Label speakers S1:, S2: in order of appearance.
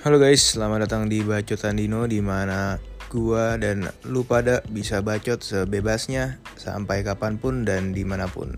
S1: Halo guys, selamat datang di Bacotan Dino di mana gua dan lu pada bisa bacot sebebasnya sampai kapan pun dan di mana pun.